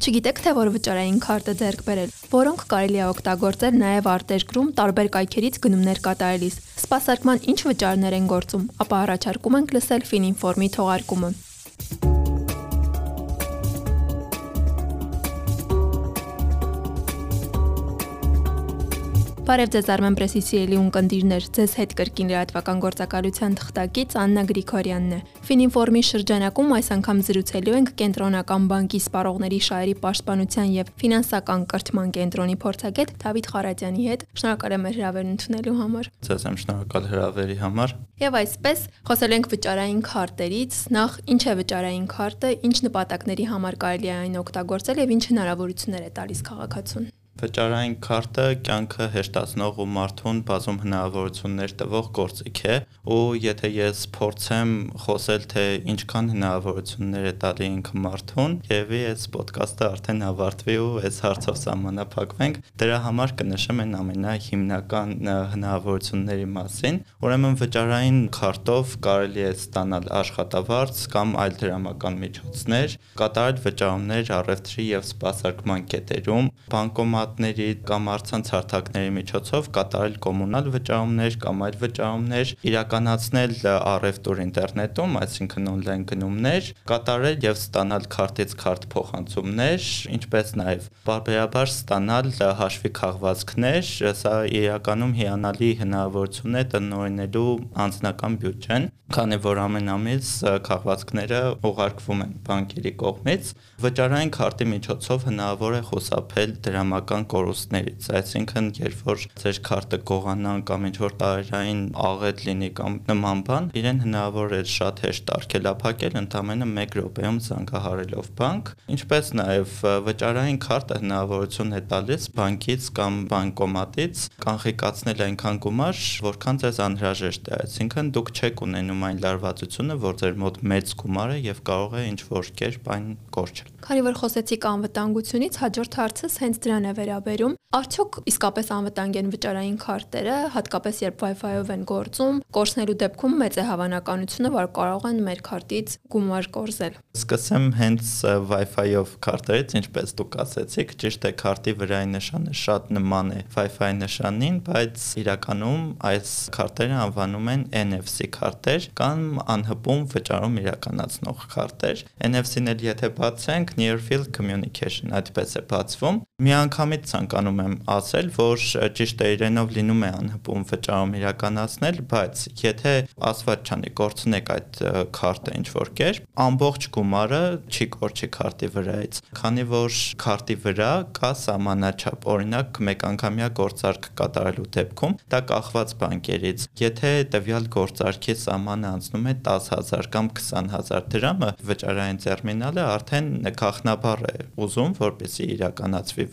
Չգիտեք թե որ վճարային քարտը ձեռք բերել, որոնք կարելի է օգտագործել նաև արտերկրում տարբեր կայքերից գնումներ կատարելիս։ Սպասարկման ինչ վճարներ են գործում, ապա առաջարկում ենք լսել Fininform-ի թողարկումը։ Բարև ձեզ Armen Press-ի սիրելի ունկնդիրներ, ձեզ հետ կրկին լրատվական գործակալության թղթակից Աննա Գրիգորյանն է։ Fininform-ի շրջանակում այս անգամ զրուցելու ենք Կենտրոնական բանկի սպառողների շահերի պաշտպանության եւ ֆինանսական կրթման կենտրոնի փորձագետ Դավիթ Խարատյանի հետ։ Շնորհակալ եմ հրավերն ընդունելու համար։ Ձեզ եմ շնորհակալ հրավերի համար։ Եվ այսպես խոսել ենք վճարային քարտերից, նախ ինչ է վճարային քարտը, ինչ նպատակների համար կարելի է այն օգտագործել եւ ինչ հնարավորություններ է տալիս քաղաքացուն։ Վճարային քարտը կյանքը հեշտացնող ու մարդուն բազում հնարավորություններ տվող գործիք է, ու եթե ես փորձեմ խոսել թե ինչքան հնարավորություններ է տալի ինքը մարդուն, երևի այս ոդկասթը արդեն ավարտվի ու այս հարցով սահմանափակվենք, դրա համար կնշեմ այն ամենահիմնական հնարավորությունների մասին։ Ուրեմն վճարային քարտով կարելի է ստանալ աշխատավարձ կամ այլ դրամական միջոցներ, կատարել վճարումներ առևտրի եւ սպասարկման կետերում, բանկոմատ խորհրդատների կամ արցանց հարթակների միջոցով կատարել կոմունալ վճարումներ կամ այլ վճարումներ, իրականացնել առևտուր ինտերնետում, այսինքն on-line գնումներ, կատարել եւ ստանալ քարտից քարտ փոխանցումներ, ինչպես նաեւ բարբերաբար ստանալ հաշվի քաղվածքներ, սա իրականում հիանալի հնարավորություն է տնօրինելու անձնական բյուջեն, քանի որ ամեն ամիս քաղվածքները ուղարկվում են բանկերի կողմից, վճարային քարտի միջոցով հնարավոր է խուսափել դրամական կան կորուստներից, այսինքն երբ որ ձեր քարտը գողանան կամ ինչ որ տարերային աղետ լինի կամ նման բան, իրեն հնարավոր է շատ հեշտ արգելափակել ընդամենը 1 րոպեում զանգահարելով բանկ, ինչպես նաև վճարային քարտը հնարավորություն է տալիս բանկից կամ բանկոմատից կանխիկացնել այնքան գումար, որքան ձեզ անհրաժեշտ է, այսինքն դուք չեք ունենում այն լարվածությունը, որ ձեր մոտ մեծ գումար է եւ կարող է ինչ որ կերպ այն կորչել։ Քանի որ խոսեցիք անվտանգությունից, հաջորդ հարցս հենց դրան է վերաբերում, արդյոք իսկապես անվտանգ են վճարային քարտերը, հատկապես երբ Wi-Fi-ով են գործում, կորցնելու դեպքում մեծ է հավանականությունը, որ կարող են մեր քարտից գումար կորզել։ Սկսեմ հենց Wi-Fi-ով քարտերից, ինչպես դուք ասացիք, ճիշտ է, քարտի վրայի նշանը շատ նման է Wi-Fi նշանին, բայց իրականում այս քարտերը անվանում են NFC քարտեր կամ անհպում վճարում իրականացնող քարտեր։ NFC-ն էլ եթե բացենք Near Field Communication այդպես է բացվում։ Մի անգամից ցանկանում եմ ասել, որ ճիշտ է իրենով լինում է անհպում վճարում իրականացնել, բայց եթե ասված չանի կորցնեք այդ քարտը ինչ որ կերպ, ամբողջ գումարը չի կորչի քարտի վրայից, քանի որ քարտի վրա կա սահմանաչափ, օրինակ մեկ անգամյա գործարք կատարելու դեպքում դա կախված բանկերից։ Եթե տվյալ գործարքի սահմանը անցնում է 10000 կամ 20000 դրամը, վճարային տերմինալը արդեն նախնաբար է ուզում, որպեսզի իրականացվի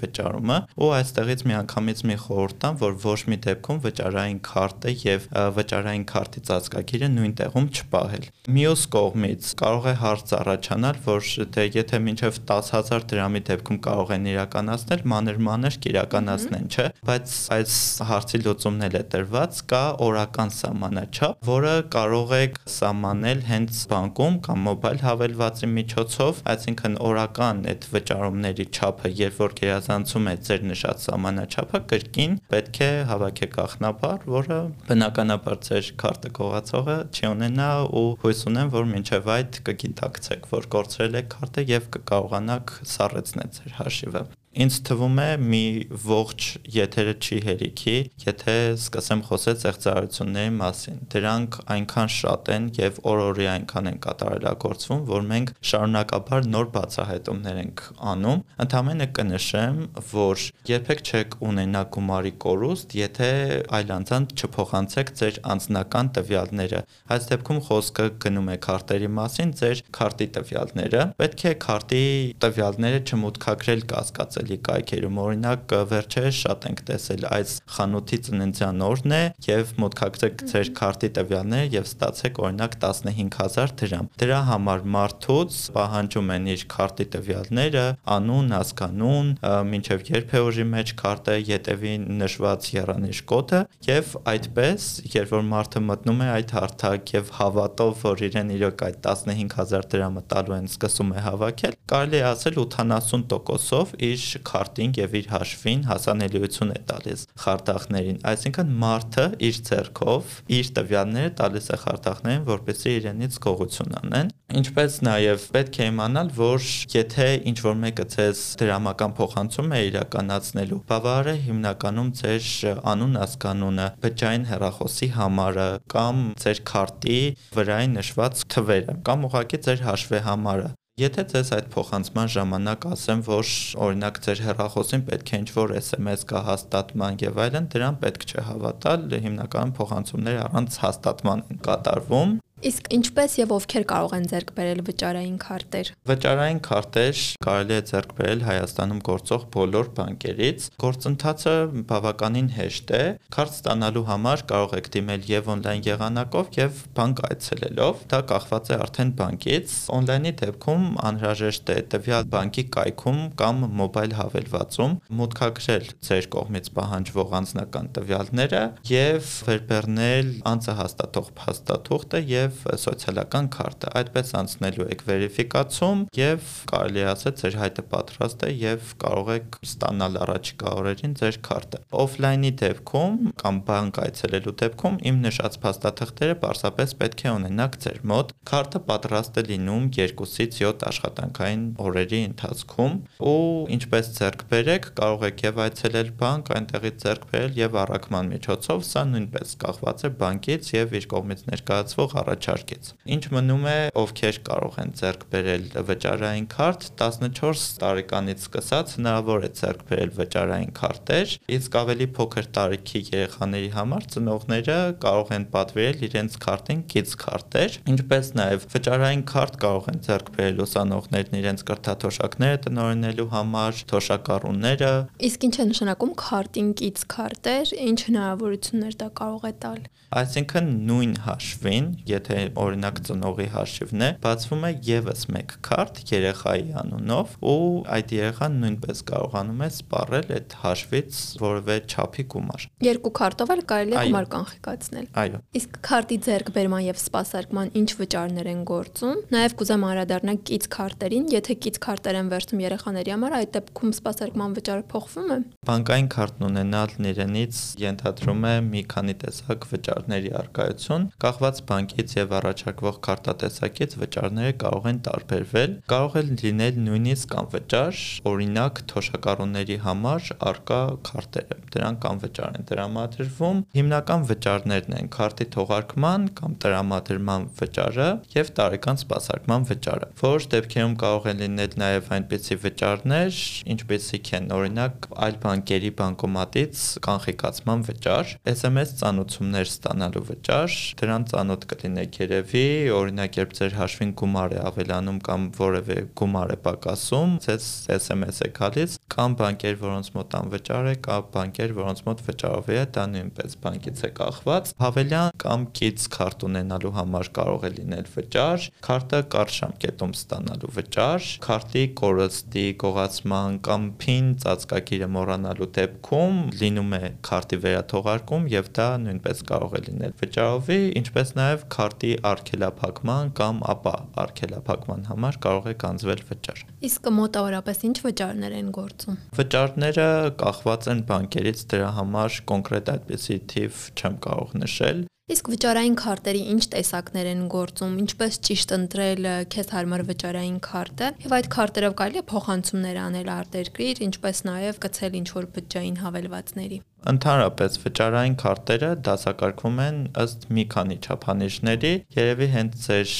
վճարումը ու այստեղից միանգամից մի խորհուրդ տամ, որ ոչ մի դեպքում վճարային քարտը եւ վճարային քարտի ծածկագիրը նույն տեղում չպահել։ Մյուս կողմից կարող է հարց առաջանալ, որ դե եթե մինչեւ 10000 դրամի դեպքում կարող են իրականացնել, մանր-մանր կիրականացնեն, չէ՞, բայց այս հարցի լուծումն էլ է տրված, կա օրական սահմանաչափ, որը կարող եք սահմանել հենց բանկում կամ մոբայլ հավելվածի միջոցով, այսինքն օրական այդ վճարումների չափը, երբ որ գերազանցում է ձեր նշած սահմանաչափը, կրկին պետք է հավաքեք ախնաբար, որը բնականաբար ձեր քարտը գողացողը չի ունենա ու հույս ունեմ, որ մինչև այդ կգիտակցեք, որ կորցրել եք քարտը եւ կկարողանաք սառեցնել ձեր հաշիվը։ Ինձ թվում է մի ողջ եթերը չի հերիքի, եթե սկսեմ խոսել ծեղծարությունների մասին։ Դրանք այնքան շատ են եւ օր-օրի այնքան են կատարելագործվում, որ մենք շարունակաբար նոր բացահայտումներ ենք անում։ Ընդհանրապես կնշեմ, որ երբեք չեք ունենա գումարի կորուստ, եթե այլ անձանց չփոխանցեք ձեր անձնական տվյալները։ Այս դեպքում խոսքը գնում է քարտերի մասին, ձեր քարտի տվյալները։ Պետք է քարտի տվյալները չմուտքագրել կասկածել սոցիալի կայքերում օրինակ վերջերս շատ ենք տեսել այս խանութի ծննդյան օրն է եւ մոտքակցեք ձեր քարտի տվյալները եւ ստացեք օրինակ 15000 դրամ դրա համար մարդուց պահանջում են իր քարտի տվյալները անուն հասկանուն մինչեւ երբ է ուժի մեջ քարտը յետևի նշված երանիշ կոդը եւ այդպես երբ որ մարդը մտնում է այդ հարթակ եւ հավատով որ իրեն իրոք այդ 15000 դրամը տալու են սկսում է հավաքել կարելի ասել 80%-ով իր քարտին եւ իր հաշվին հասանելիություն է տալիս խարտախներին այսինքն մարդը իր ձեռքով իր տվյալները տալիս է խարտախներին որպեսզի իրենից գողություն անեն ինչպես նաեւ պետք է իմանալ որ եթե ինչ որ մեկը ցես դրամական փոխանցում է իրականացնելու բավարար է հիմնականում ձեր անուն հասկանունը բջջային հեռախոսի համարը կամ ձեր քարտի վրայի նշված թվերը կամ ուղղակի ձեր հաշվի համարը Եթե ձեզ այդ փոխանցման ժամանակ ասեմ, որ օրինակ ձեր հեռախոսին պետք է ինչ-որ SMS կա հաստատման եւ այլն, դրան պետք չէ հավատալ, հիմնականում փոխանցումները առանց հաստատման են կատարվում Իսկ ինչպես եւ ովքեր կարող են ձեռք բերել վճարային քարտեր։ Վճարային քարտեր կարելի է ձեռք բերել Հայաստանում գործող բոլոր բանկերից։ Գործընթացը բավականին հեշտ է։ Քարտ ստանալու համար կարող եք դիմել եւ օնլայն եղանակով եւ բանկ այցելելով։ Դա կախված է արդեն բանկից։ Օնլայնի դեպքում անհրաժեշտ է տվյալ բանկի կայքում կամ մոբայլ հավելվածում մուտքագրել ձեր կողմից պահանջվող անձնական տվյալները եւ վերբեռնել անձը հաստատող փաստաթուղթը եւ եւ սոցիալական քարտը։ Այդպես անցնելու եք վերիֆիկացում եւ կարելի ասել ձեր հայտը պատրաստ է եւ կարող եք ստանալ առաջիկա օրերին ձեր քարտը։ Օֆլայնի դեպքում կամ բանկ այցելելու դեպքում իմ նշած փաստաթղթերը պարզապես պետք է ունենաք ձեր մոտ։ Քարտը պատրաստ է լինում 2-ից 7 աշխատանքային օրերի ընթացքում ու ինչպես ձեռք բերեք, կարող եք եւ այցելել բանկ, այնտեղից ձեռք բերել եւ առաքման միջոցով, սա նույնպես կախված է բանկից եւ իր կողմից ներկայացվող առաջ առաջարկեց։ Ինչ մնում է, ովքեր կարող են ձեռք բերել վճարային քարտ, 14 տարեկանից սկսած հնարավոր է ձեռք բերել վճարային քարտեր, իսկ ավելի փոքր տարիքի երեխաների համար ծնողները կարող են պատվիրել իրենց քարտին kids քարտեր, ինչպես նաև վճարային քարտ կարող են ձեռք բերել ուսանողներն իրենց կրթաթոշակները տնօրինելու համար, թոշակառուները։ Իսկ ինչ է նշանակում քարտին kids քարտեր, ինչ հնարավորություններ դա կարող է տալ։ Այսինքն նույն հաշվին, եթե օրինակ ծնողի հաշիվն է, բացվում է եւս մեկ քարտ երեխայի անունով ու այդ երեխան նույնպես կարողանում է սպառել այդ հաշվից որևէ չափի գումար։ Երկու քարտով էլ կարելի է գումար կանխիկացնել։ Այո։ Իսկ քարտի ձեռքբերման եւ սպասարկման ինչ վճարներ են գործում։ Նաեւ կուզեմ անդրադառնալ կից քարտերին, եթե կից քարտեր են վերցնում երեխաների համար, այդ դեպքում սպասարկման վճարը փոխվում է։ Բանկային քարտն ունենալն իրենից ենթադրում է մի քանի տեսակ վճար վճարների արկայություն, կախված բանկից եւ առաջարկվող քարտատեսակից վճարները կարող են տարբերվել, կարող է լինել նույնիսկ անվճար, օրինակ թոշակառուների համար արկա քարտերը։ Դրանք անվճար են տրամադրվում։ Հիմնական վճարներն են քարտի թողարկման կամ տրամադրման վճարը եւ տարեկան սպասարկման վճարը։ Որոշ դեպքերում կարող են լինել նաեւ այնպիսի վճարներ, ինչպեսիք են օրինակ այլ բանկերի բանկոմատից կանխիկացման վճար, SMS ծանուցումներ ստանալու վճար, դրան ծանոթ կլինեք երևի, օրինակ երբ ձեր հաշվին գումար է ավելանում կամ որևէ գումար է պակասում, ձեզ SMS է գալիս, կամ բանկեր, որոնց մոտ անվճար է, կամ բանկեր, որոնց մոտ վճարով է, դա նույնպես բանկից է կախված։ Հավելյան կամ kids քարտ ունենալու համար կարող է լինել վճար, քարտը կարճ ժամկետում ստանալու վճար, քարտի կորստի, գողացման կամ PIN ծածկագիրը մոռանալու դեպքում լինում է քարտի վերաթողարկում եւ դա նույնպես կարող է լինել վճարովի, ինչպես նաև քարտի արգելափակման կամ ապա արգելափակման համար կարող է կանձվել վճար։ Իսկ մոտավորապես ինչ վճարներ են գործում։ Վճարները կախված են բանկերից, դրա համար կոնկրետ այդպիսի թիվ չեմ կարող նշել, Իսկ վճարային քարտերի ինչ տեսակներ են գործում, ինչպես ճիշտ ընտրել քեզ հարմար վճարային քարտը, եւ այդ քարտերով կարելի է փոխանցումներ անել արտերկրիր, ինչպես նաեւ գցել ինչ որ բջջային հավելվածների։ Ընդհանրապես վճարային քարտերը դասակարգվում են ըստ մի քանի չափանիշների։ Երևի հենց ձեր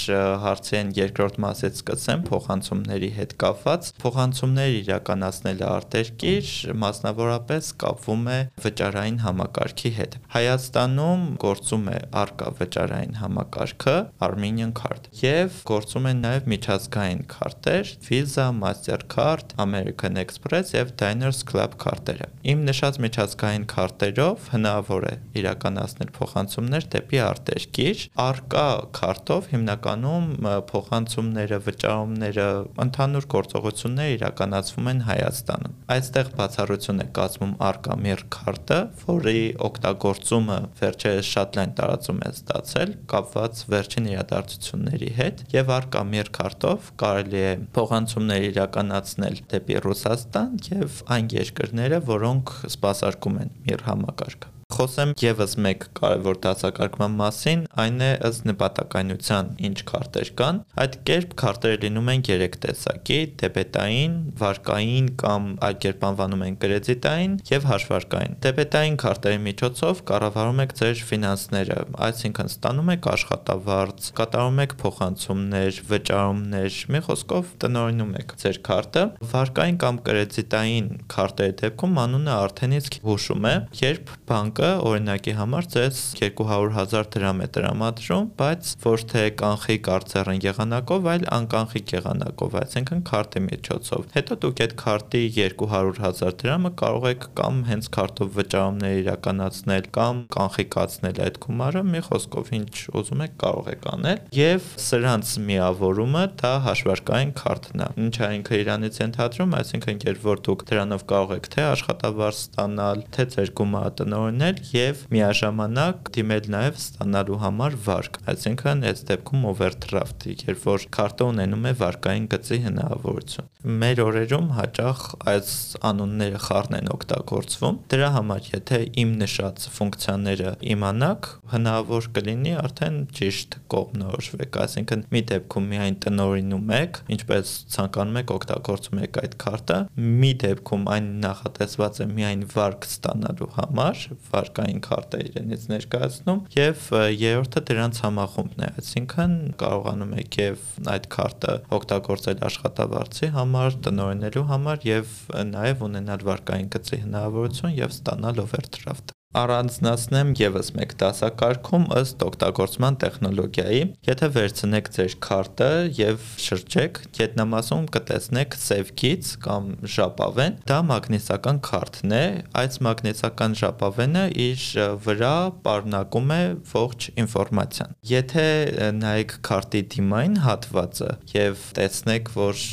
հարցի են երկրորդ մասից սկսեմ փոխանցումների հետ կապված։ Փոխանցումներ իրականացնելը արտերկիր մասնավորապես կապվում է վճարային համակարգի հետ։ Հայաստանում գործում է արկա վճարային համակարգը Armenian Card եւ գործում են նաեւ միջազգային քարտեր Visa, Mastercard, American Express եւ Diners Club քարտերը։ Իմ նշած միջազգային քարտերով հնարավոր է իրականացնել փոխանցումներ դեպի արտերկիր։ Արկա քարտով հիմնականում փոխանցումները, վճարումները, ընդհանուր գործողությունները իրականացվում են Հայաստանում։ Այստեղ բացառություն է կազմում արկա Mir քարտը, որի օգտագործումը վերջերս շատ լայն տարածում է ստացել կապված վերջին իրադարձությունների հետ եւ արկա Mir քարտով կարելի է փոխանցումներ իրականացնել դեպի Ռուսաստան եւ այն երկրները, որոնք սպասարկում են Mir համակարգը Խոսեմ եւս մեկ կարևոր դասակարգման մասին, այն է ըստ նպատակայնության ինչ քարտեր կան։ Այդ կերպ քարտերը լինում են 3 տեսակի՝ դեբետային, վարկային կամ այլ կերպ անվանում են կրեդիտային եւ հաշվարկային։ Դեբետային քարտերի միջոցով կառավարում եք ձեր ֆինանսները, այսինքն ստանում եք աշխատավարձ, կատարում եք փոխանցումներ, վճարումներ, մի խոսքով տնօրինում եք ձեր քարտը։ Վարկային կամ կրեդիտային քարտերի դեպքում անունը արդեն իսկ հուշում է, երբ բանկը բանկը օրինակի համար ձեզ 200.000 դրամ է տրամադրում, բայց ոչ թե կանխիկ արծերն եղանակով, այլ անկանխիկ եղանակով, այսինքն քարտի միջոցով։ Հետո դուք այդ քարտի 200.000 դրամը կարող եք կամ հենց քարտով վճարումներ իրականացնել, կամ կանխիկացնել այդ գումարը, մի խոսքով ինչ ուզում եք կարող եք անել, եւ սրանց միավորումը դա հաշվարկային քարտն է։ Ինչա ինքը իրանից ենթադրում, այսինքն երբ որ դուք դրանով կարող եք թե աշխատավարձ ստանալ, թե ձեր գումարը տնօրինել, ստանալ եւ միաժամանակ դիմել նաեւ ստանալու համար վարկ, այսինքն այս դեպքում overdraft, երբ որ քարտը ունենում է վարկային գծի հնարավորություն։ Մեր օրերում հաճախ այս անունները խառն են օգտագործվում։ Դրա համար, եթե իմ նշած ֆունկցիաները իմանաք, հնարավոր կլինի արդեն ճիշտ կողմնորոշվեք, այսինքն մի դեպքում միայն տնորինում եք, ինչպես ցանկանում եք օգտագործում եք այդ քարտը, մի դեպքում այն նախատեսված է միայն վարկ ստանալու համար, վարկ վարկային քարտը իրենից ներկայացնում եւ երրորդը դրանց համախումբն է այսինքն կարողանում եք եւ այդ քարտը օգտագործել աշխատավարձի համար, տնօրինելու համար եւ նաեւ ունենալ վարկային գծի հնարավորություն եւ ստանալ overdraft առանձնացնեմ եւս մեկ դասակարգում ըստ օգտագործման տեխնոլոգիայի։ Եթե վերցնեք ձեր քարտը եւ շրջեք, գետնամասում կտեսնեք keys կամ ժապավեն, դա մագնիսական քարտն է։ Այս մագնիսական ժապավենը իր վրա պարունակում է ողջ ինֆորմացիան։ Եթե նայեք քարտի դիմային հատվածը եւ տեսնեք, որ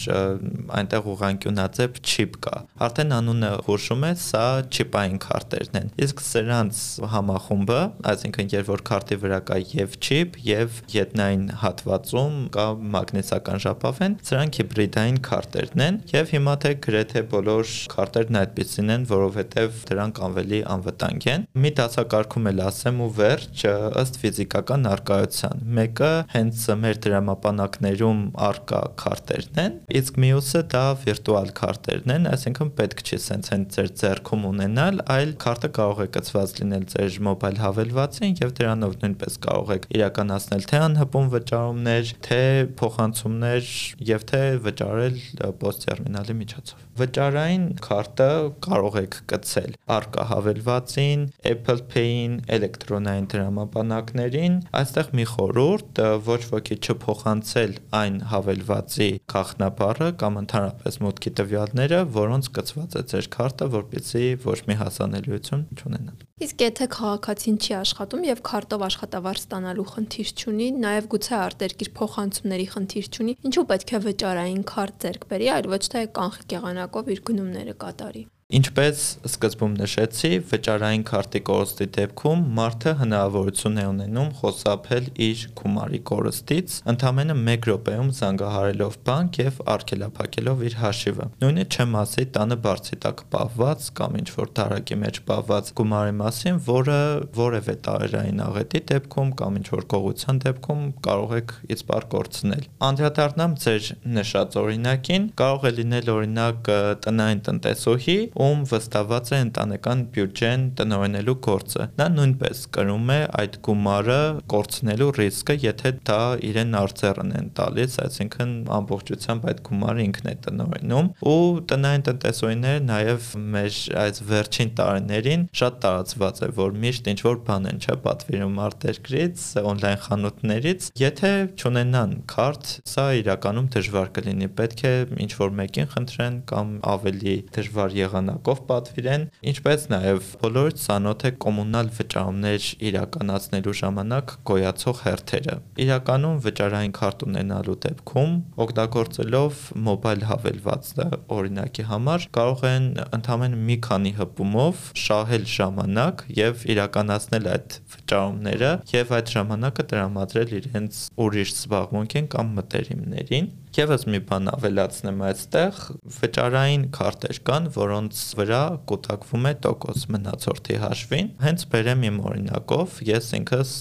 այնտեղ ուղանկյունաձև չիպ կա, արդեն անունը հուշում է, սա չիպային քարտերն են։ Իսկ սրա նրանց համախումբը, այսինքն երբ որ քարտի վրա կա եւ չիպ եւ ետնային հատվածում կա մագնիսական ժապավեն, սրանք հիբրիդային քարտերն են եւ հիմա թե գրեթե բոլոր քարտերն այդպեսին են, որովհետեւ դրանք ավելի անվտանգ են։ Մի դասակարգում էլ ասեմ ու վերջ ըստ ֆիզիկական արկայության։ Մեկը հենց մեր դրամապանակներում արկա քարտերն են, իսկ մյուսը դա վիրտուալ քարտերն են, այսինքն պետք չի սենց հենց ձեր ձեռքում ունենալ, այլ քարտը կարող է կցված ստացված լինել ձեր մոբայլ հավելվածին եւ դրանով նույնպես կարող եք իրականացնել թե անհպում վճարումներ, թե փոխանցումներ եւ թե վճարել post terminal-ի միջոցով։ Վճարային քարտը կարող եք կցել արկա հավելվածին, Apple Pay-ին, էլեկտրոնային դրամապանակներին։ Այստեղ մի խորհուրդ ոչ ոքի չփոխանցել այն հավելվածի գաղտնաբառը կամ ընդհանրապես մուտքի տվյալները, որոնց կցված է ձեր քարտը, որպեսզի ոչ մի հասանելիություն չունենա։ Իսկ եթե քաղաքացին չի աշխատում եւ քարտով աշխատավարձ ստանալու խնդիր չունի, նաեւ գուցե արտերկիր փոխանցումների խնդիր չունի, ինչու պետք է վճարային քարտ ձեռք բերի, այլ ոչ թե կանխիկ եղանակով իր գնումները կատարի։ Ինչպես սկզբում նշեցի, վճարային քարտի կորստի դեպքում մարդը հնարավորություն է ունենում խոսափել իր գումարի կորստից, ընդամենը 1 րոպեում զանգահարելով բանկ եւ արգելափակելով իր հաշիվը։ Նույնը չեմ ասի տանը բարձի տակ պահված կամ ինչ որ դարակի մեջ պահված գումարի մասին, որը որևէ տարերային աղետի դեպքում կամ ինչ որ գողության դեպքում կարող եք իսպար կորցնել։ Անդրադառնամ ձեր նշած օրինակին, կարող է լինել օրինակ տնային տնտեսուհի, ում վստահված է ընտանեկան բյուջեն տնօրինելու գործը։ Նա նույնպես կրում է այդ գումարը կորցնելու ռիսկը, եթե դա իրեն արձերն են տալիս, այսինքն ամբողջությամբ այդ գումարը ինքն է տնօրինում ու տնային տնտեսօրինները նաև մեր այս վերջին տարիներին շատ տարածված է, որ միշտ ինչ որ բան են չէ պատվիրում արտերկրից, on-line խանութներից, եթե չունենան քարտ, սա իրականում դժվար կլինի։ Պետք է ինչ որ մեկին խնդրեն կամ ավելի դժվար եղանակով պատվիրեն, ինչպես նաև բոլորը ցանոթ է կոմունալ վճարումներ իրականացնելու ժամանակ գոյացող հերթերը։ Իրականում վճարային քարտ ունենալու դեպքում օգտագործելով մոբայլ հավելվածը օրինակի համար կարող են ընդհանրեն մի քանի հպումով շահել ժամանակ եւ իրականացնել այդ վճարումները եւ այդ ժամանակը տրամադրել իրենց ուրիշ զբաղմունքին կամ մտերիմներին Եվս մի բան ավելացնեմ այստեղ, վճարային քարտեր կան, որոնց վրա կուտակվում է տոկոս մնացորդի հաշվին։ Հենց բերեմ իմ օրինակով, ես ինքս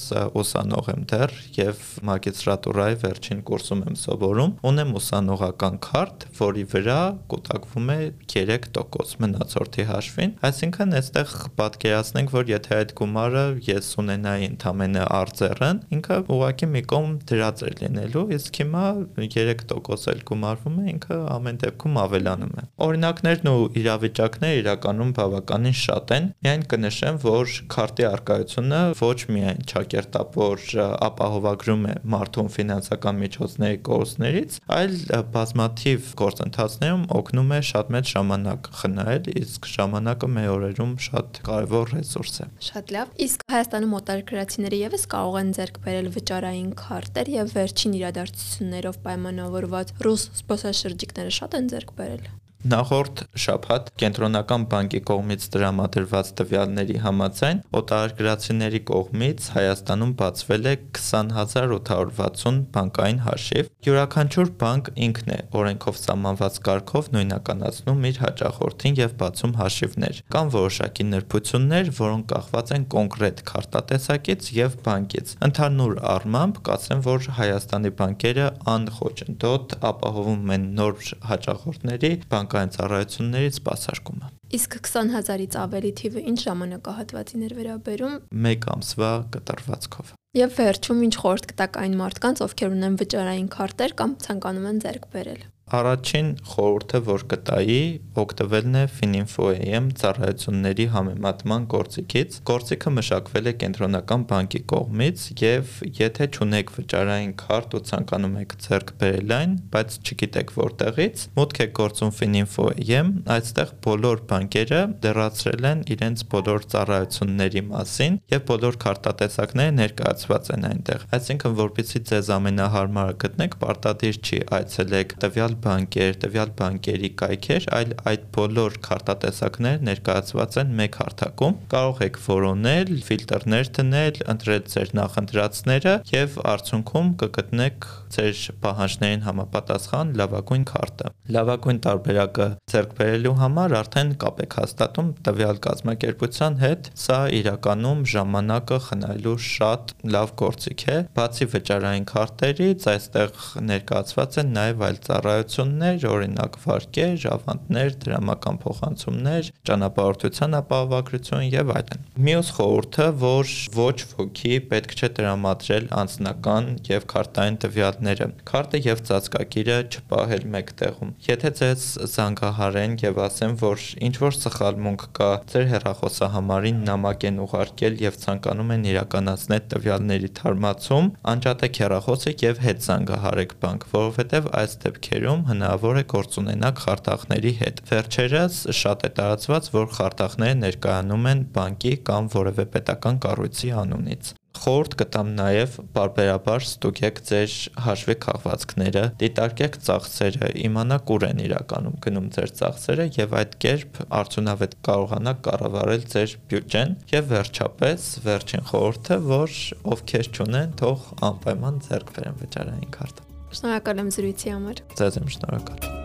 ուսանող եմ դեռ եւ մագիստրատուրայի վերջին կուրսում եմ սովորում, ունեմ ուսանողական քարտ, որի վրա կուտակվում է 3% մնացորդի հաշվին։ Այսինքն այստեղ պատկերացնենք, որ եթե այդ գումարը ես ունենայի ընդամենը արձերն, ինքը ուղղակի մի կողմ դրած է լինելու, իսկ հիմա 3% 1% էլ գումարվում է, ինքը ամեն դեպքում ավելանում է։ Օրինակներն ու իրավիճակները իրականում բավականին շատ են։ Միայն կնշեմ, որ քարտի արկայությունը ոչ միայն ճակերտապոր ապահովագրում է մարդուն ֆինանսական միջոցների կորուստներից, այլ բազմաթիվ գործընթացներում օգնում է շատ մեծ ժամանակ խնայել, իսկ ժամանակը մեր օրերում շատ կարևոր ռեսուրս է։ Շատ լավ։ Իսկ Հայաստանում օտարերկրացիները եւս կարող են ձեռք բերել վճարային քարտեր եւ վերջին իրադարձություններով պայմանավորված կապված ռուս զբոսաշրջիկները շատ են ձեռք բերել։ Նախորդ շաբաթ կենտրոնական բանկի կողմից տրամադրված տվյալների համաձայն օտարերկրացիների կողմից Հայաստանում բացվել է 20860 բանկային հաշիվ։ Յուրաքանչյուր բանկ ինքն է օրենքով սահմանված կարգով նույնականացնում իր հաճախորդին եւ բացում հաշիվներ։ Կան որոշակի նրբություններ, որոնք կախված են կոնկրետ քարտատեսակից եւ բանկից։ Ընդհանուր առմամբ կասեմ, որ Հայաստանի բանկերը անխոչնդոտ ապահովում են նոր հաճախորդների բանկ բանկային ծառայություններից սպասարկումը։ Իսկ 20000-ից ավելի թիվը ինչ ժամանակահատվածին էր վերաբերում։ 1 ամսվա կտրվածքով։ Եւ վերջում ինչ խորտ կտակ այն մարդկանց, ովքեր ունեն վճարային քարտեր կամ ցանկանում են ձեռք բերել։ Առաջին խորհուրդը, որ կտայի, օգտվելն է Fininfo.am ծառայությունների համեմատման գործիքից։ Գործիքը մշակվել է կենտրոնական բանկի կողմից եւ եթե չունեք վճարային քարտ ու ցանկանում եք ձեռք բերել այն, բայց չգիտեք որտեղից, մուտք եք գործում Fininfo.am, այստեղ բոլոր բանկերը դեռացրել են իրենց բոլոր ծառայությունների մասին եւ բոլոր քարտատեսակները ներկայացված են այնտեղ։ Այսինքն, որpիսի ձեզ ամենահարմարը գտնեք, պարտադիր չի այցելեք տվյալ բանկեր, տվյալ բանկերի կայքեր, այլ այդ բոլոր քարտատեսակներ ներկայացված են մեկ հարթակում։ Կարող եք որոնել, ֆիլտրներ դնել, ընտրել ձեր նախընտրածները եւ արդյունքում կգտնեք ձեր պահանջներին համապատասխան լավագույն քարտը։ Լավագույն տարբերակը ձեռք բերելու համար արդեն կապ եք հաստատում տվյալ կազմակերպության հետ։ Սա իրականում ժամանակը խնայելու շատ լավ գործիք է։ Բացի վճարային քարտերից, այստեղ ներկայացված են նաև այլ ծառայություններ գործողություններ, օրինակ վարկեր, ավանդներ, դրամական փոխանցումներ, ճանապարհորդության ապահովագրություն եւ այլն։ Մյուս խորհուրդը, որ ոչ ոքի պետք չէ տրամադրել անձնական եւ քարտային տվյալները։ Քարտը եւ ծածկագիրը չպահել մեկտեղում։ Եթե ձեզ զանգահարեն եւ ասեն, որ ինչ որ սխալմունք կա, ձեր հեռախոսահամարին նամակ են ուղարկել եւ ցանկանում են իրականացնել տվյալների թարմացում, անջատեք հեռախոսը եւ հետ զանգահարեք բանկ, որովհետեւ այս դեպքերում հնարավոր է գործ ունենաք խարտախների հետ։ Վերջերս շատ է տարածված, որ խարտախները ներկայանում են բանկի կամ որևէ պետական կառույցի անունից խորտ կտամ նաև բարբերաբար ստուգեք ձեր հաշվի քաղվածքները, դիտարկեք ծախսերը, իմանաք ուր են իրականում գնում ձեր ծախսերը եւ այդ կերպ արդյունավետ կարողանաք կառավարել ձեր բյուջեն եւ վերջապես վերջին խորհուրդը, որ ովքեր չունեն, թող անպայման ձեռք բերեն վճարային քարտը։ Շնորհակալ եմ զրույցի համար։ Ձեզ եմ շնորհակալ։